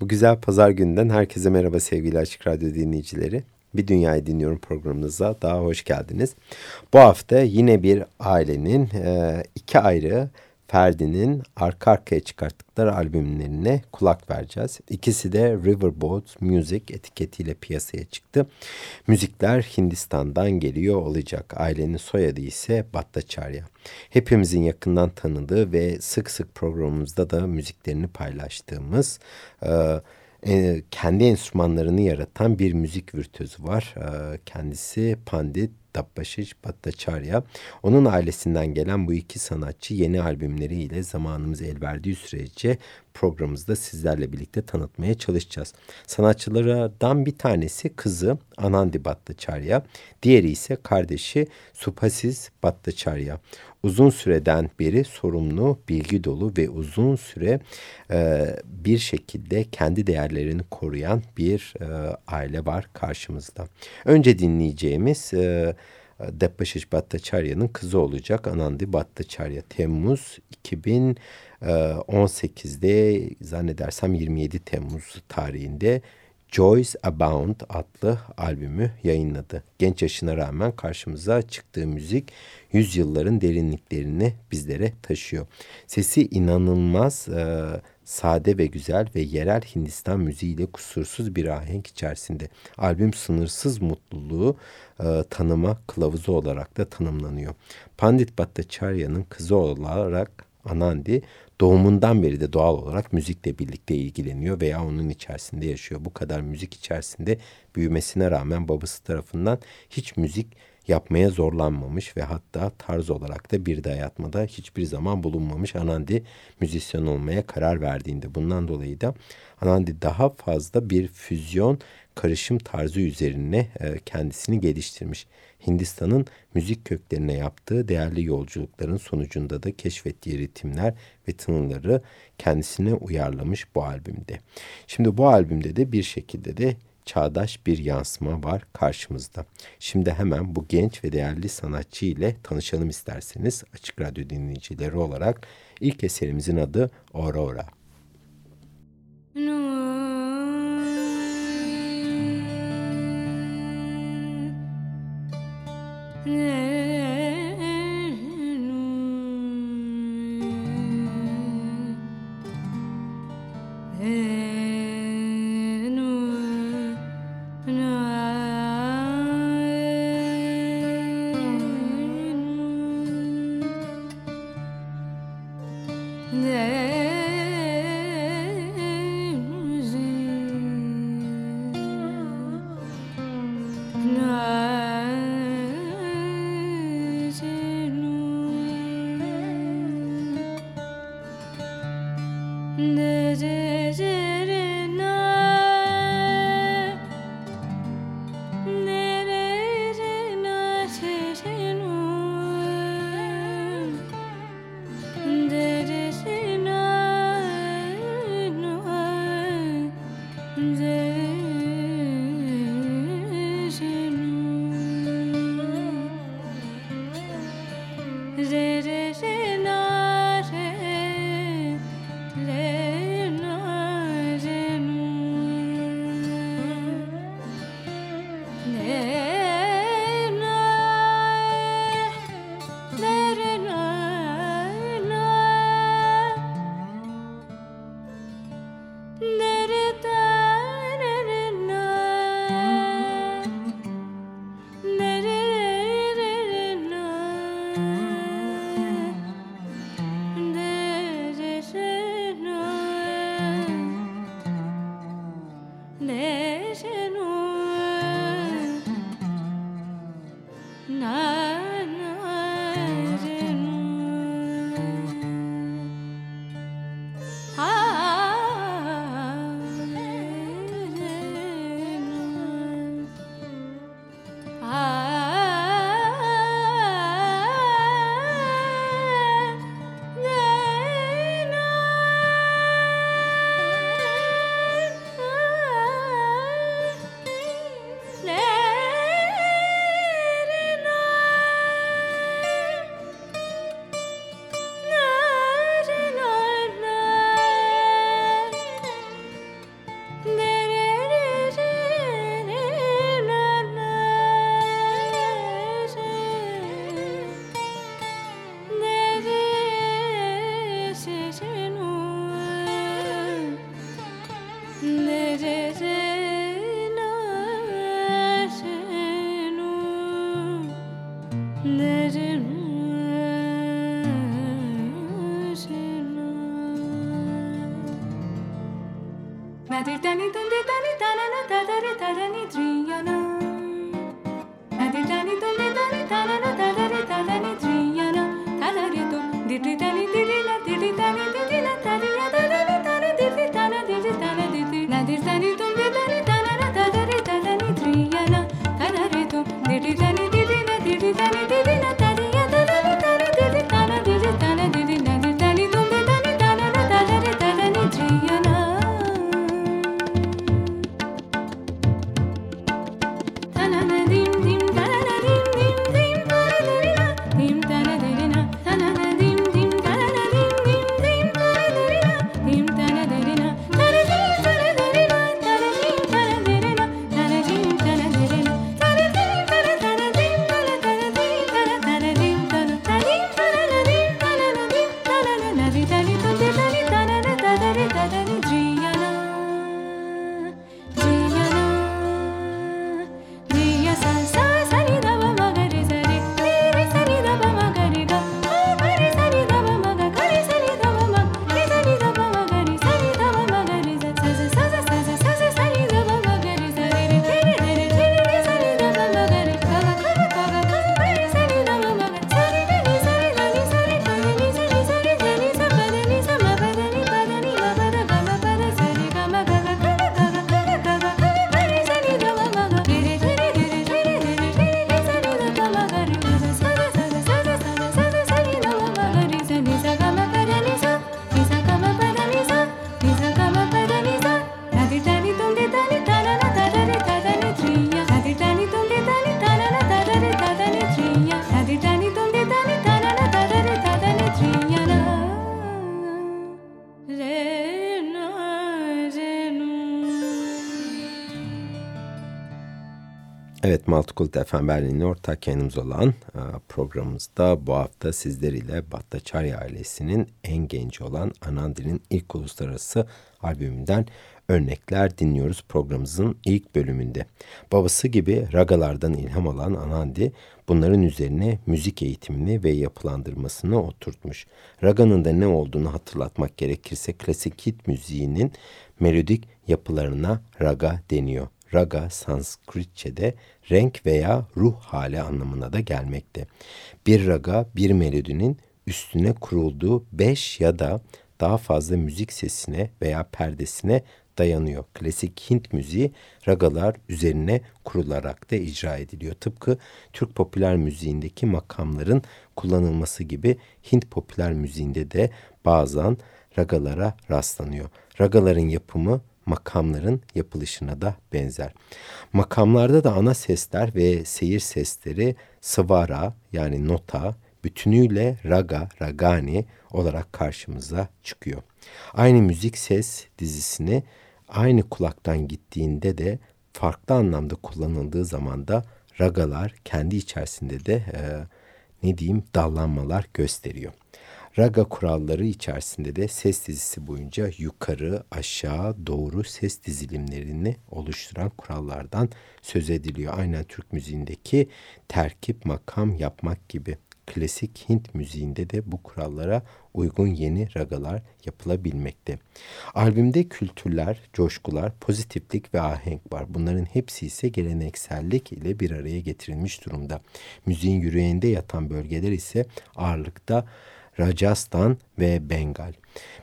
Bu güzel pazar günden herkese merhaba sevgili Açık Radyo dinleyicileri. Bir Dünyayı Dinliyorum programımıza daha hoş geldiniz. Bu hafta yine bir ailenin e, iki ayrı Ferdi'nin arka arkaya çıkarttıkları albümlerine kulak vereceğiz. İkisi de Riverboat Music etiketiyle piyasaya çıktı. Müzikler Hindistan'dan geliyor olacak. Ailenin soyadı ise Bhattacharya. Hepimizin yakından tanıdığı ve sık sık programımızda da müziklerini paylaştığımız... E, e, kendi enstrümanlarını yaratan bir müzik virtüözü var. E, kendisi Pandit Dabbaşiş Bhattacharya. Onun ailesinden gelen bu iki sanatçı yeni albümleriyle zamanımız el verdiği sürece programımızda sizlerle birlikte tanıtmaya çalışacağız. Sanatçılardan bir tanesi kızı Anandi Bhattacharya, diğeri ise kardeşi Supasiz Bhattacharya. Uzun süreden beri sorumlu, bilgi dolu ve uzun süre e, bir şekilde kendi değerlerini koruyan bir e, aile var karşımızda. Önce dinleyeceğimiz... E, Deppaşiş Bhattacharya'nın kızı olacak Anandi Bhattacharya. Temmuz 2018'de zannedersem 27 Temmuz tarihinde Joyce Abound adlı albümü yayınladı. Genç yaşına rağmen karşımıza çıktığı müzik yüzyılların derinliklerini bizlere taşıyor. Sesi inanılmaz e, sade ve güzel ve yerel Hindistan müziğiyle kusursuz bir ahenk içerisinde. Albüm sınırsız mutluluğu e, tanıma kılavuzu olarak da tanımlanıyor. Pandit Bhattacharya'nın kızı olarak Anandi doğumundan beri de doğal olarak müzikle birlikte ilgileniyor veya onun içerisinde yaşıyor. Bu kadar müzik içerisinde büyümesine rağmen babası tarafından hiç müzik yapmaya zorlanmamış ve hatta tarz olarak da bir dayatmada hiçbir zaman bulunmamış Anandi müzisyen olmaya karar verdiğinde. Bundan dolayı da Anandi daha fazla bir füzyon karışım tarzı üzerine e, kendisini geliştirmiş. Hindistan'ın müzik köklerine yaptığı değerli yolculukların sonucunda da keşfettiği ritimler ve tınıları kendisine uyarlamış bu albümde. Şimdi bu albümde de bir şekilde de çağdaş bir yansıma var karşımızda. Şimdi hemen bu genç ve değerli sanatçı ile tanışalım isterseniz Açık Radyo dinleyicileri olarak ilk eserimizin adı Aurora. Evet Yeah. Multicult FM Berlin'in ortak yayınımız olan e, programımızda bu hafta sizler ile Bhattacharya ailesinin en genci olan Anandi'nin ilk uluslararası albümünden örnekler dinliyoruz programımızın ilk bölümünde. Babası gibi ragalardan ilham alan Anandi bunların üzerine müzik eğitimini ve yapılandırmasını oturtmuş. Raga'nın da ne olduğunu hatırlatmak gerekirse klasik hit müziğinin melodik yapılarına raga deniyor. Raga Sanskritçe'de renk veya ruh hali anlamına da gelmekte. Bir raga bir melodinin üstüne kurulduğu beş ya da daha fazla müzik sesine veya perdesine dayanıyor. Klasik Hint müziği ragalar üzerine kurularak da icra ediliyor. Tıpkı Türk popüler müziğindeki makamların kullanılması gibi Hint popüler müziğinde de bazen ragalara rastlanıyor. Ragaların yapımı makamların yapılışına da benzer. Makamlarda da ana sesler ve seyir sesleri svara yani nota bütünüyle raga, ragani olarak karşımıza çıkıyor. Aynı müzik ses dizisini aynı kulaktan gittiğinde de farklı anlamda kullanıldığı zaman da ragalar kendi içerisinde de e, ne diyeyim dallanmalar gösteriyor. Raga kuralları içerisinde de ses dizisi boyunca yukarı, aşağı, doğru ses dizilimlerini oluşturan kurallardan söz ediliyor. Aynen Türk müziğindeki terkip, makam yapmak gibi. Klasik Hint müziğinde de bu kurallara uygun yeni ragalar yapılabilmekte. Albümde kültürler, coşkular, pozitiflik ve ahenk var. Bunların hepsi ise geleneksellik ile bir araya getirilmiş durumda. Müziğin yüreğinde yatan bölgeler ise ağırlıkta Rajasthan ve Bengal.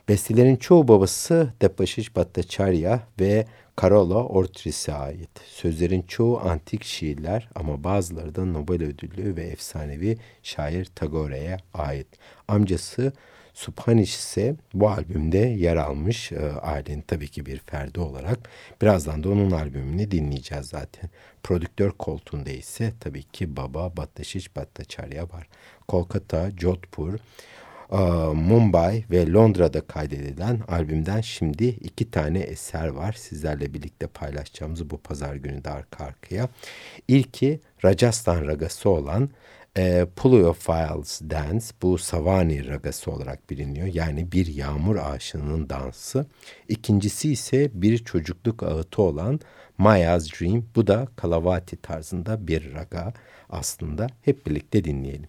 Bestelerin çoğu babası Depashish Bhattacharya ve Karola Ortris'e ait. Sözlerin çoğu antik şiirler ama bazıları da Nobel ödüllü ve efsanevi şair Tagore'ye ait. Amcası Subhanish ise bu albümde yer almış e, ailenin tabii ki bir ferdi olarak. Birazdan da onun albümünü dinleyeceğiz zaten. Prodüktör koltuğunda ise tabii ki baba Bhattacharya Bhattacharya var. Kolkata, Jodhpur, Mumbai ve Londra'da kaydedilen albümden şimdi iki tane eser var. Sizlerle birlikte paylaşacağımız bu pazar günü de arka arkaya. İlki Rajasthan ragası olan E, Puliophiles Dance bu Savani ragası olarak biliniyor. Yani bir yağmur aşığının dansı. İkincisi ise bir çocukluk ağıtı olan Maya's Dream. Bu da Kalavati tarzında bir raga aslında. Hep birlikte dinleyelim.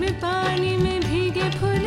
में पानी में भीगे फूल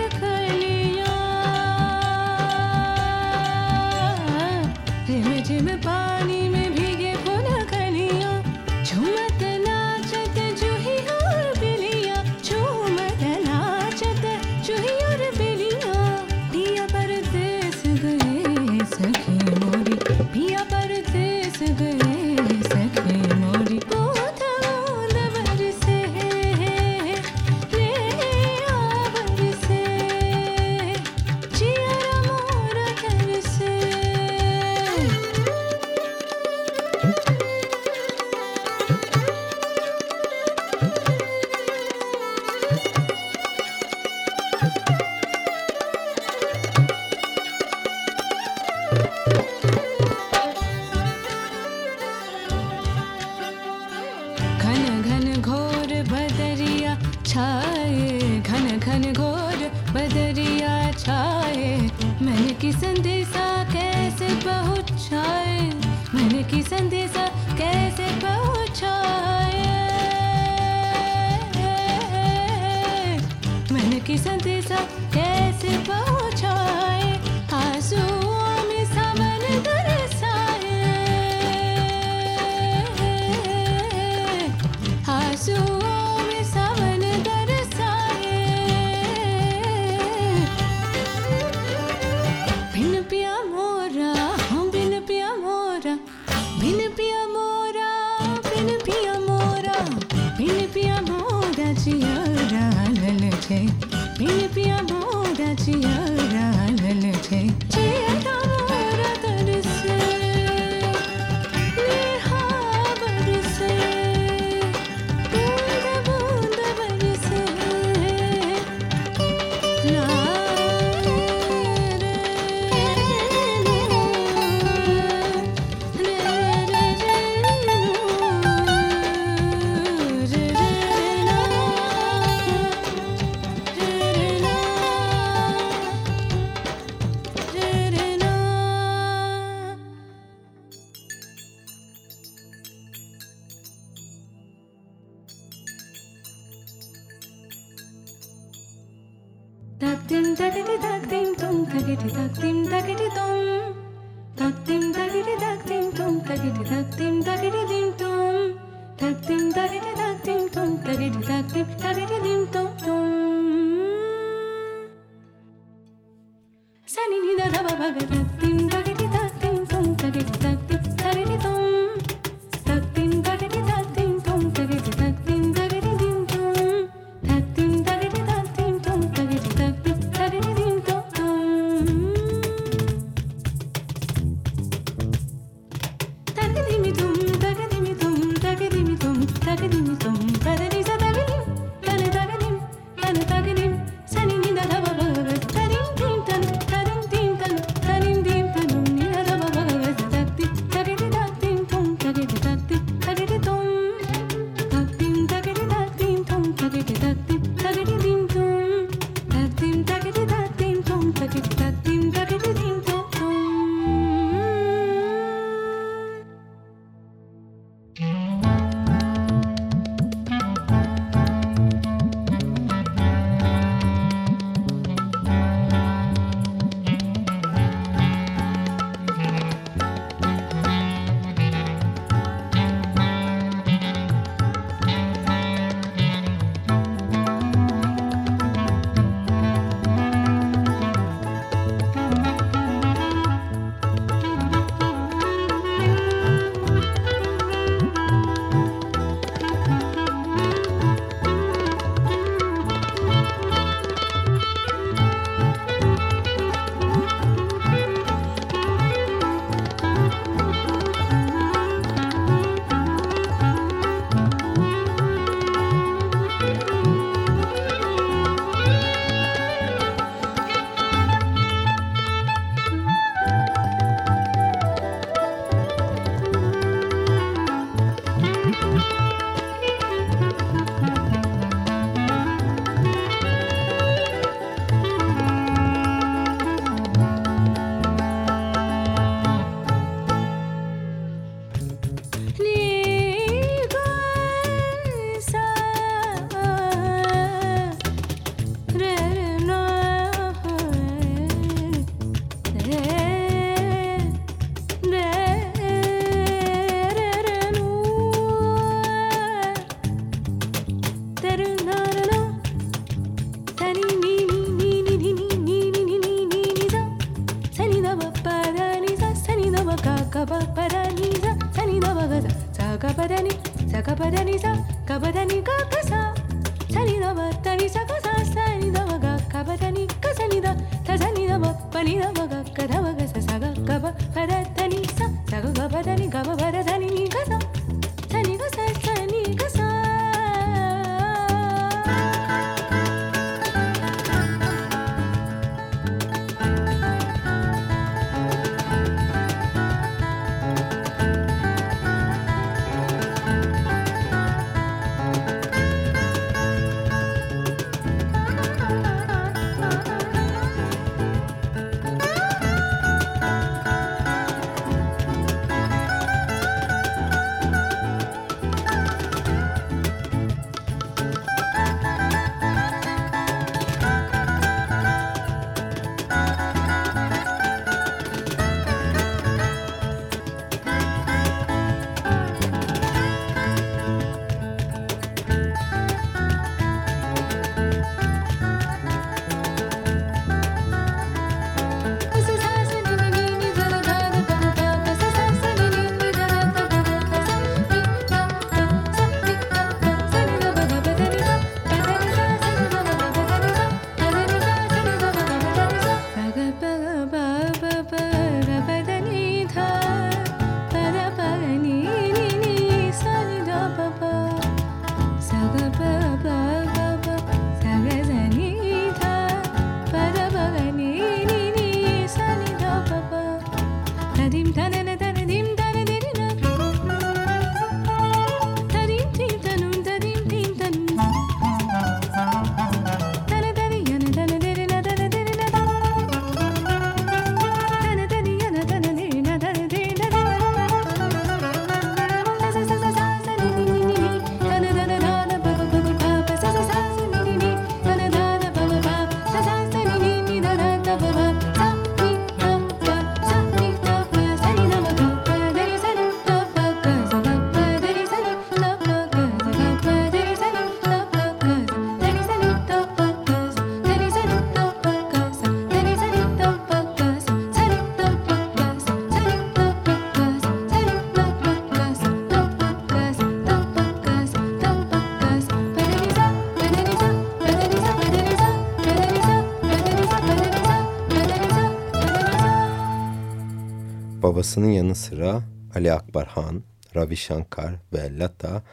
babasının yanı sıra Ali Akbar Han, Ravi Shankar ve Lata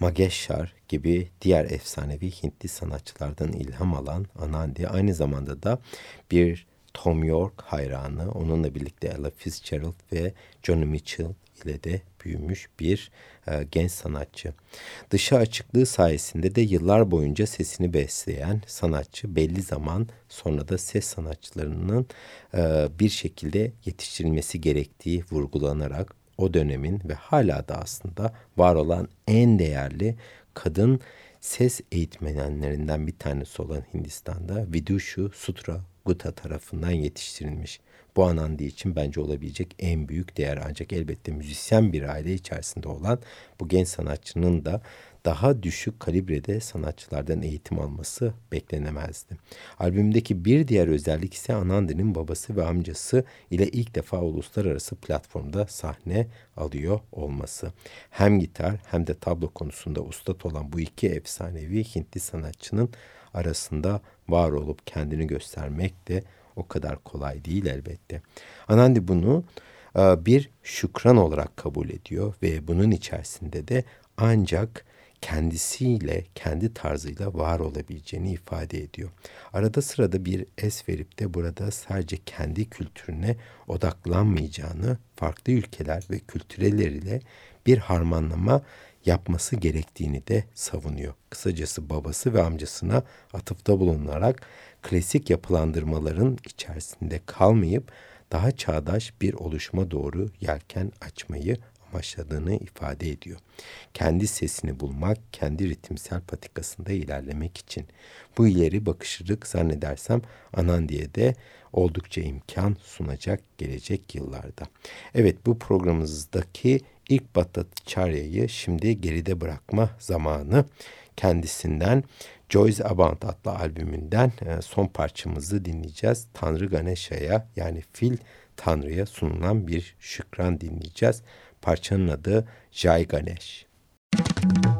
Mangeshkar gibi diğer efsanevi Hintli sanatçılardan ilham alan Anandi aynı zamanda da bir Tom York hayranı. Onunla birlikte Ella Fitzgerald ve Johnny Mitchell ile de büyümüş bir e, genç sanatçı. Dışa açıklığı sayesinde de yıllar boyunca sesini besleyen sanatçı belli zaman sonra da ses sanatçılarının e, bir şekilde yetiştirilmesi gerektiği vurgulanarak o dönemin ve hala da aslında var olan en değerli kadın ses eğitmenlerinden bir tanesi olan Hindistan'da Vidushu Sutra Gupta tarafından yetiştirilmiş. Bu Anandi için bence olabilecek en büyük değer ancak elbette müzisyen bir aile içerisinde olan bu genç sanatçının da daha düşük kalibrede sanatçılardan eğitim alması beklenemezdi. Albümdeki bir diğer özellik ise Anandi'nin babası ve amcası ile ilk defa uluslararası platformda sahne alıyor olması. Hem gitar hem de tablo konusunda ustat olan bu iki efsanevi Hintli sanatçının arasında var olup kendini göstermek de o kadar kolay değil elbette. Anandi bunu e, bir şükran olarak kabul ediyor ve bunun içerisinde de ancak kendisiyle, kendi tarzıyla var olabileceğini ifade ediyor. Arada sırada bir es verip de burada sadece kendi kültürüne odaklanmayacağını, farklı ülkeler ve kültüreleriyle bir harmanlama yapması gerektiğini de savunuyor. Kısacası babası ve amcasına atıfta bulunarak klasik yapılandırmaların içerisinde kalmayıp daha çağdaş bir oluşuma doğru yelken açmayı amaçladığını ifade ediyor. Kendi sesini bulmak, kendi ritimsel patikasında ilerlemek için. Bu ileri bakışlılık zannedersem Anandi'ye de oldukça imkan sunacak gelecek yıllarda. Evet bu programımızdaki ilk Bhattacharya şimdi geride bırakma zamanı kendisinden Joyce About adlı albümünden e, son parçamızı dinleyeceğiz. Tanrı Ganesha'ya yani Fil Tanrı'ya sunulan bir şükran dinleyeceğiz. Parçanın adı Jai Ganesh. Müzik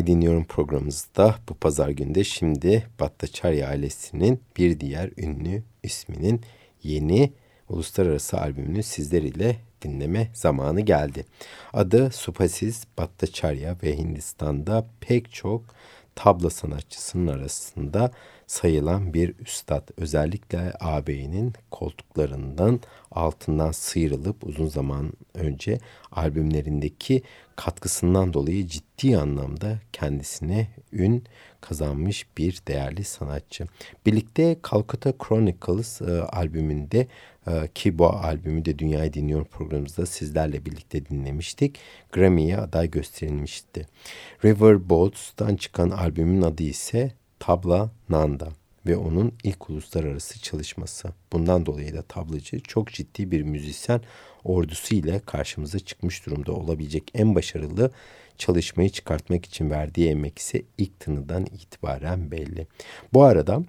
Dünyayı Dinliyorum programımızda bu pazar günde şimdi Battaçarya ailesinin bir diğer ünlü isminin yeni uluslararası albümünü sizler ile dinleme zamanı geldi. Adı Supasiz Battaçarya ve Hindistan'da pek çok tabla sanatçısının arasında sayılan bir üstad. Özellikle ağabeyinin koltuklarından altından sıyrılıp uzun zaman önce albümlerindeki katkısından dolayı ciddi anlamda kendisine ün kazanmış bir değerli sanatçı. Birlikte Calcutta Chronicles e, albümünde e, ki bu albümü de Dünyayı Dinliyor programımızda sizlerle birlikte dinlemiştik. Grammy'ye aday gösterilmişti. River Boats'tan çıkan albümün adı ise Tabla Nanda ve onun ilk uluslararası çalışması. Bundan dolayı da tablacı çok ciddi bir müzisyen ordusu ile karşımıza çıkmış durumda olabilecek en başarılı çalışmayı çıkartmak için verdiği emek ise ilk tınıdan itibaren belli. Bu arada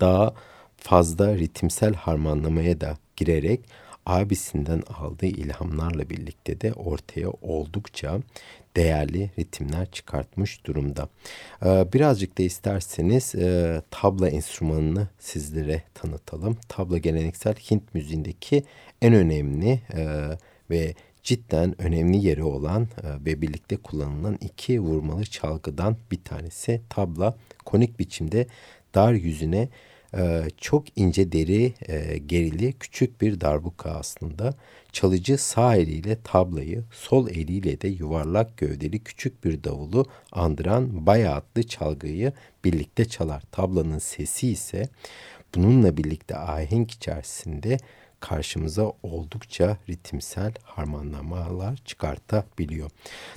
daha fazla ritimsel harmanlamaya da girerek abisinden aldığı ilhamlarla birlikte de ortaya oldukça değerli ritimler çıkartmış durumda. Ee, birazcık da isterseniz e, tabla enstrümanını sizlere tanıtalım. Tabla geleneksel Hint müziğindeki en önemli e, ve cidden önemli yeri olan e, ve birlikte kullanılan iki vurmalı çalgıdan bir tanesi tabla konik biçimde dar yüzüne ee, çok ince deri e, gerili küçük bir darbuka aslında. Çalıcı sağ eliyle tablayı, sol eliyle de yuvarlak gövdeli küçük bir davulu andıran baya adlı çalgıyı birlikte çalar. Tablanın sesi ise bununla birlikte ahenk içerisinde karşımıza oldukça ritimsel harmanlamalar çıkartabiliyor.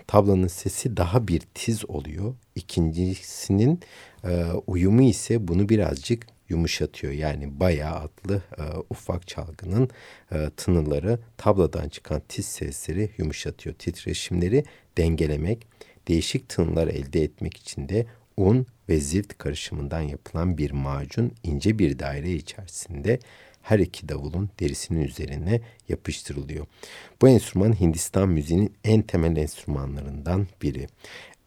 Tablanın sesi daha bir tiz oluyor. İkincisinin e, uyumu ise bunu birazcık yumuşatıyor. Yani bayağı atlı e, ufak çalgının e, tınıları tabladan çıkan tiz sesleri yumuşatıyor. Titreşimleri dengelemek, değişik tınılar elde etmek için de un ve zift karışımından yapılan bir macun ince bir daire içerisinde her iki davulun derisinin üzerine yapıştırılıyor. Bu enstrüman Hindistan müziğinin en temel enstrümanlarından biri.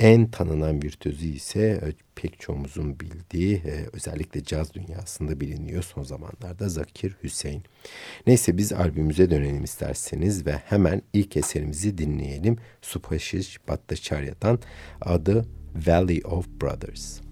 En tanınan virtüözü ise e, pek çoğumuzun bildiği e, özellikle caz dünyasında biliniyor son zamanlarda Zakir Hüseyin. Neyse biz albümümüze dönelim isterseniz ve hemen ilk eserimizi dinleyelim. Subhashish Bhattacharyadan adı Valley of Brothers.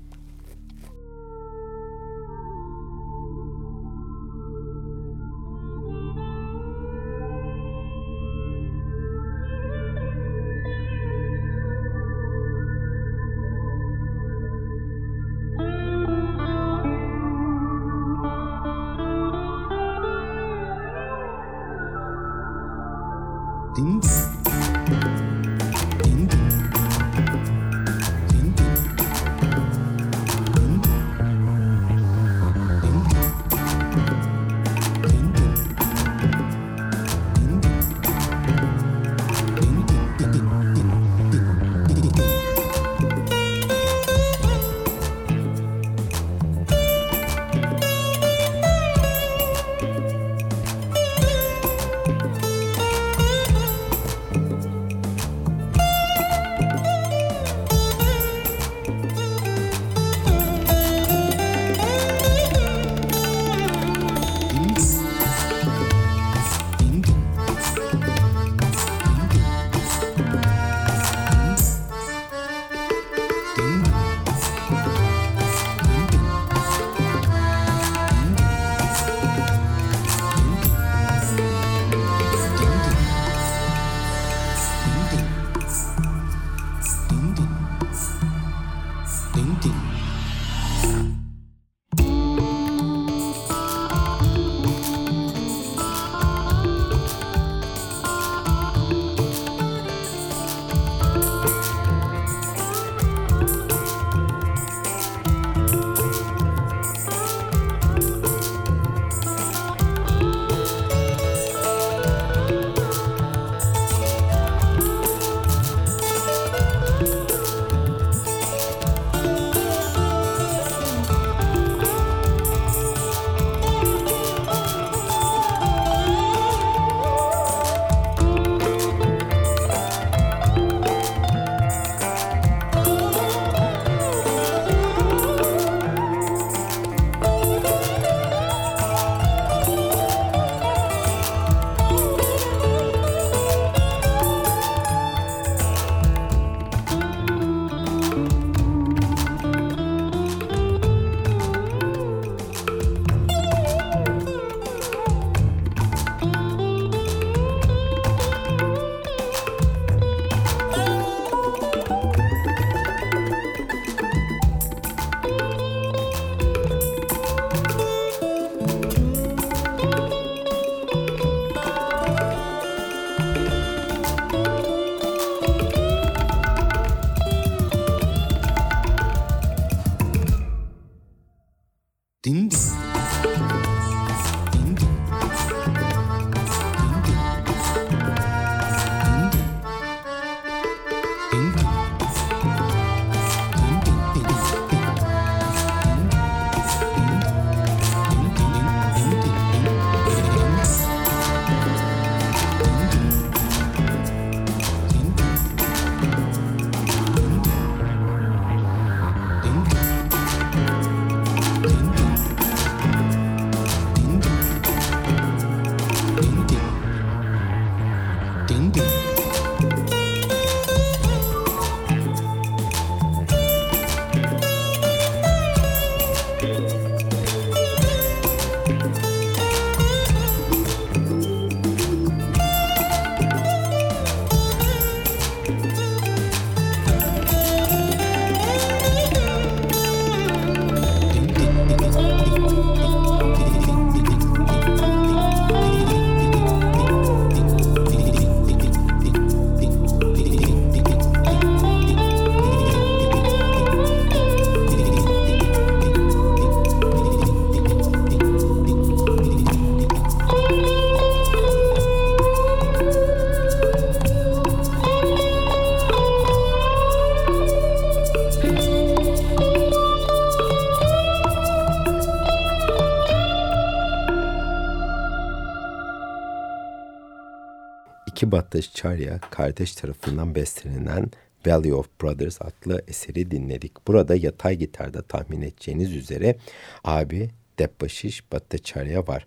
Bhattacharya kardeş tarafından bestelenen Valley of Brothers adlı eseri dinledik. Burada yatay gitarda tahmin edeceğiniz üzere abi Debbaşiş Bhattacharya var.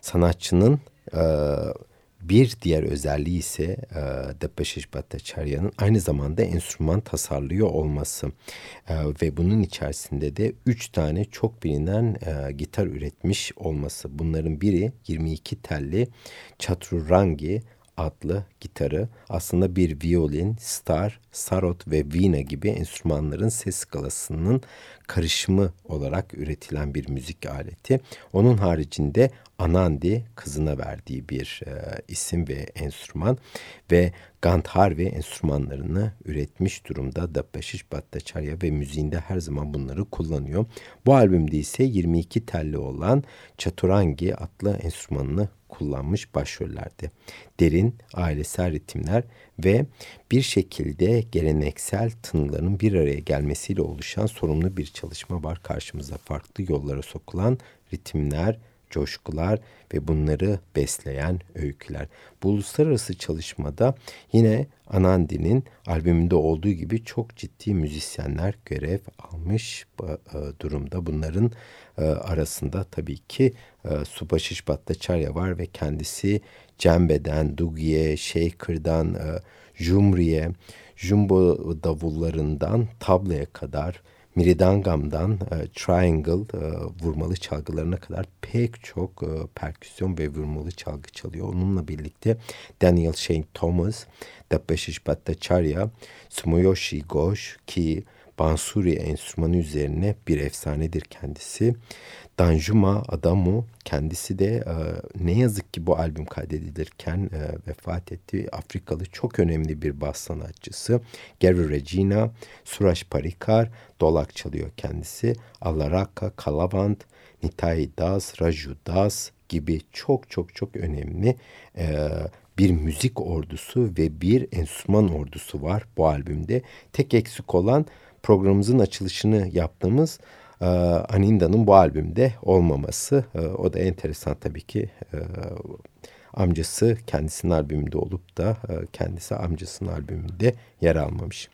Sanatçının e, bir diğer özelliği ise e, Debbaşiş Bhattacharya'nın aynı zamanda enstrüman tasarlıyor olması. E, ve bunun içerisinde de üç tane çok bilinen e, gitar üretmiş olması. Bunların biri 22 telli Chatrurangi adlı gitarı aslında bir violin, star, sarot ve vina gibi enstrümanların ses skalasının karışımı olarak üretilen bir müzik aleti. Onun haricinde Anandi kızına verdiği bir e, isim ve enstrüman ve Gandharvi enstrümanlarını üretmiş durumda da Beşiş Bhattacharya ve müziğinde her zaman bunları kullanıyor. Bu albümde ise 22 telli olan Chaturangi adlı enstrümanını kullanmış başrollerde. Derin ailesel ritimler ve bir şekilde geleneksel tınıların bir araya gelmesiyle oluşan sorumlu bir çalışma var karşımıza. Farklı yollara sokulan ritimler, coşkular ve bunları besleyen öyküler. Bu uluslararası çalışmada yine Anandi'nin albümünde olduğu gibi çok ciddi müzisyenler görev almış e, durumda. Bunların e, arasında tabii ki e, Subhashish Bhattacharya var ve kendisi cembeden, dugiye, shaker'dan, jumriye, jumbo davullarından tabloya kadar Miridangam'dan e, triangle e, vurmalı çalgılarına kadar pek çok e, perküsyon ve vurmalı çalgı çalıyor. Onunla birlikte Daniel Shane Thomas, Dabashish Bhattacharya, Sumoyoshi Ghosh ki Bansuri enstrümanı üzerine bir efsanedir kendisi. Danjuma Adamu kendisi de e, ne yazık ki bu albüm kaydedilirken e, vefat etti. Afrikalı çok önemli bir bas sanatçısı. Gary Regina, Suraj Parikar, Dolak çalıyor kendisi. Alaraka, Kalavant, Nitai Das, Raju Das gibi çok çok çok önemli e, bir müzik ordusu ve bir enstrüman ordusu var bu albümde. Tek eksik olan programımızın açılışını yaptığımız e, Aninda'nın bu albümde olmaması. E, o da enteresan tabii ki. E, amcası kendisinin albümünde olup da e, kendisi amcasının albümünde yer almamış.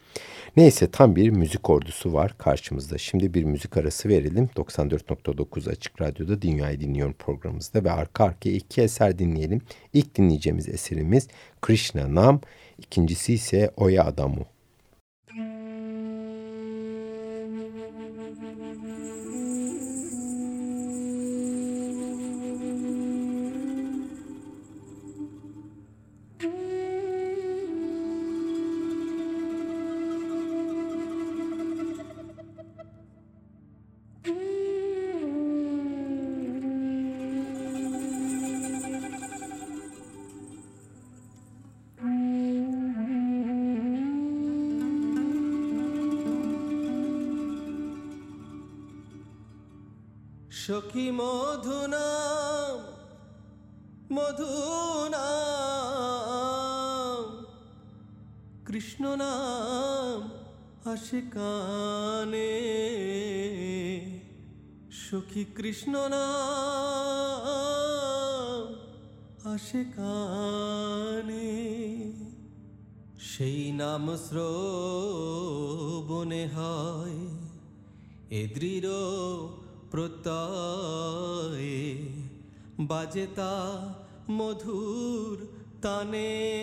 Neyse tam bir müzik ordusu var karşımızda. Şimdi bir müzik arası verelim. 94.9 Açık Radyo'da Dünyayı Dinliyorum programımızda ve arka arkaya iki eser dinleyelim. İlk dinleyeceğimiz eserimiz Krishna Nam, ikincisi ise Oya Adamu. Krishna নাম আসে কানে। সেই নাম শ্রবণে হয় এ দৃঢ় প্রত্যয়ে। বাজেতা মধুর তানে।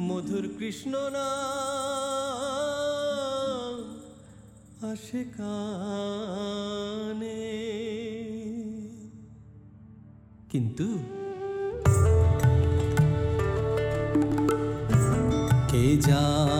মধুর কৃষ্ণ না আসে কানে কিন্তু কে জানিত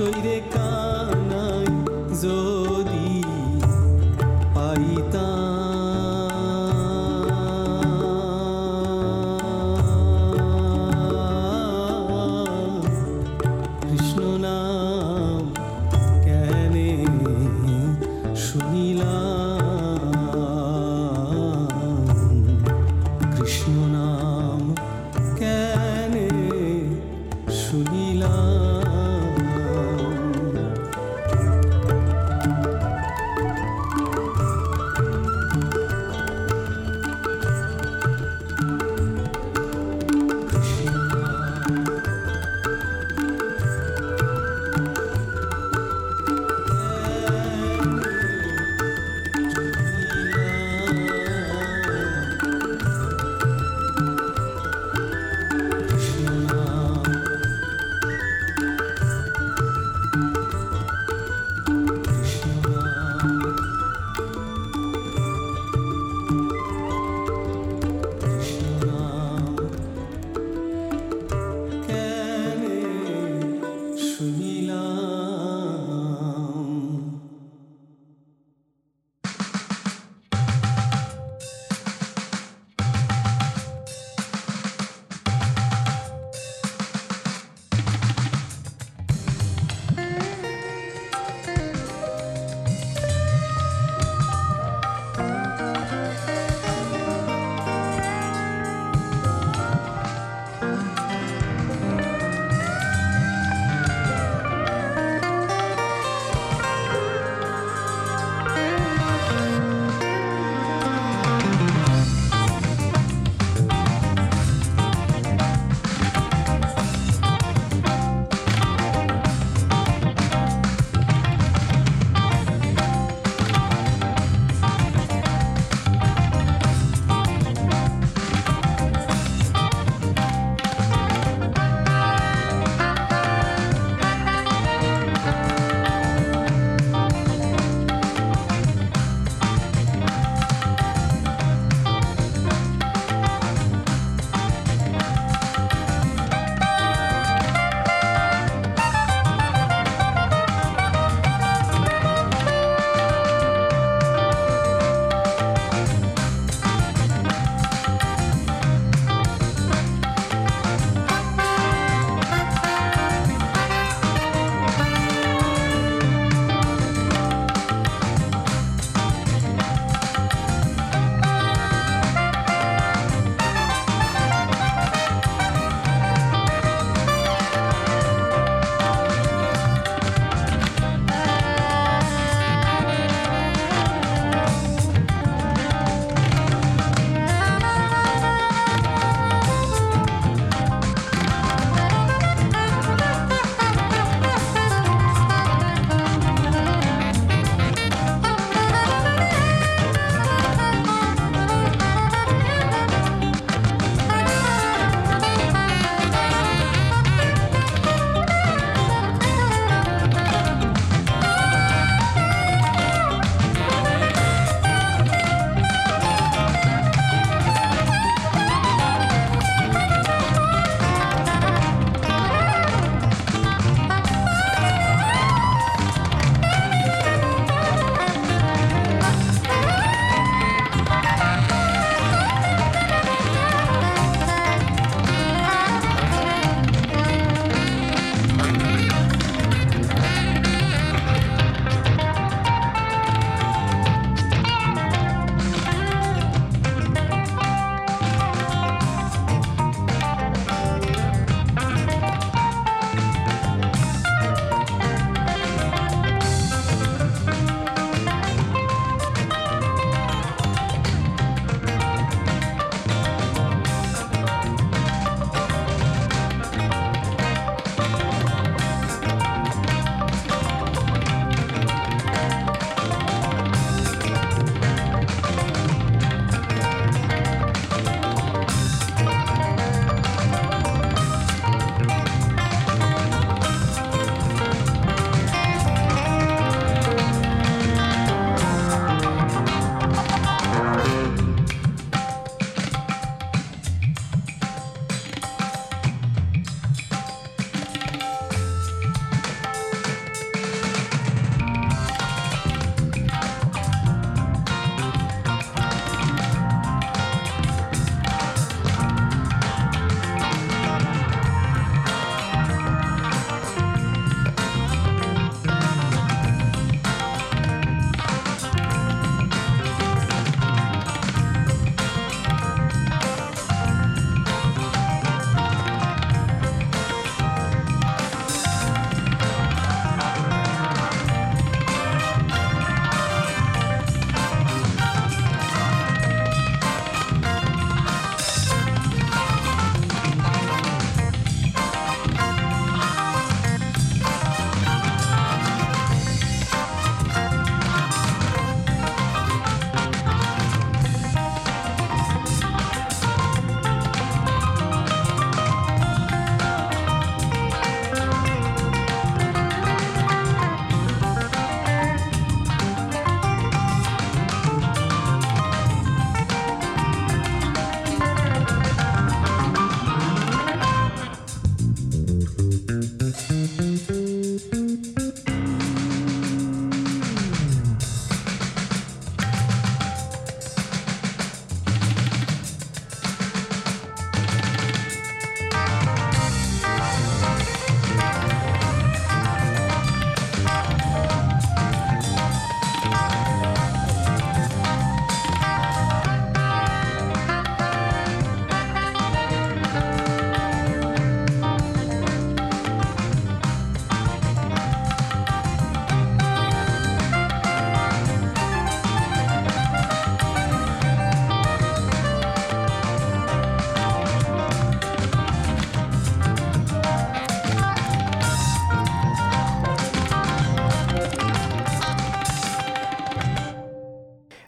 それでか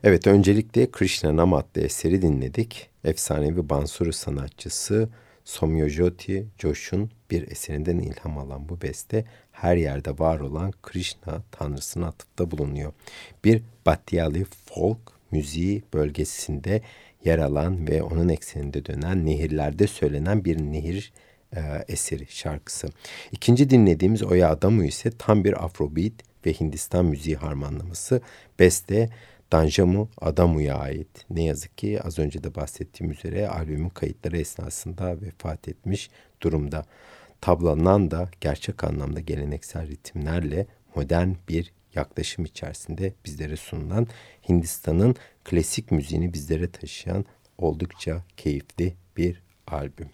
Evet öncelikle Krishna Nam adlı eseri dinledik. Efsanevi Bansuri sanatçısı Somyojoti Josh'un bir eserinden ilham alan bu beste her yerde var olan Krishna tanrısına atıfta bulunuyor. Bir Batyali folk müziği bölgesinde yer alan ve onun ekseninde dönen nehirlerde söylenen bir nehir e, eseri şarkısı. İkinci dinlediğimiz Oya Adamu ise tam bir Afrobeat ve Hindistan müziği harmanlaması. Beste Danjamu Adamu'ya ait. Ne yazık ki az önce de bahsettiğim üzere albümün kayıtları esnasında vefat etmiş durumda. Tablanan da gerçek anlamda geleneksel ritimlerle modern bir yaklaşım içerisinde bizlere sunulan Hindistan'ın klasik müziğini bizlere taşıyan oldukça keyifli bir albüm.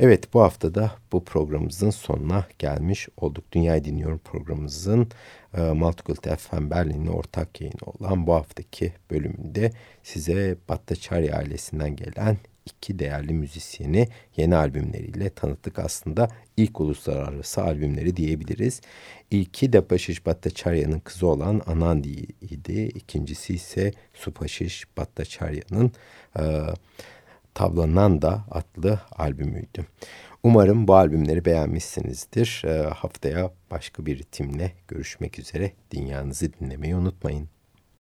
Evet bu hafta da bu programımızın sonuna gelmiş olduk. Dünyayı Dinliyorum programımızın e, Multicult FM Berlin'le ortak yayını olan bu haftaki bölümünde size Battaçari ailesinden gelen iki değerli müzisyeni yeni albümleriyle tanıttık. Aslında ilk uluslararası albümleri diyebiliriz. İlki Depaşiş Bhattacharya'nın kızı olan Anandi idi. İkincisi ise Supaşiş Bhattacharya'nın e, Tavlananda adlı albümüydü. Umarım bu albümleri beğenmişsinizdir. E, haftaya başka bir ritimle görüşmek üzere. Dünyanızı dinlemeyi unutmayın.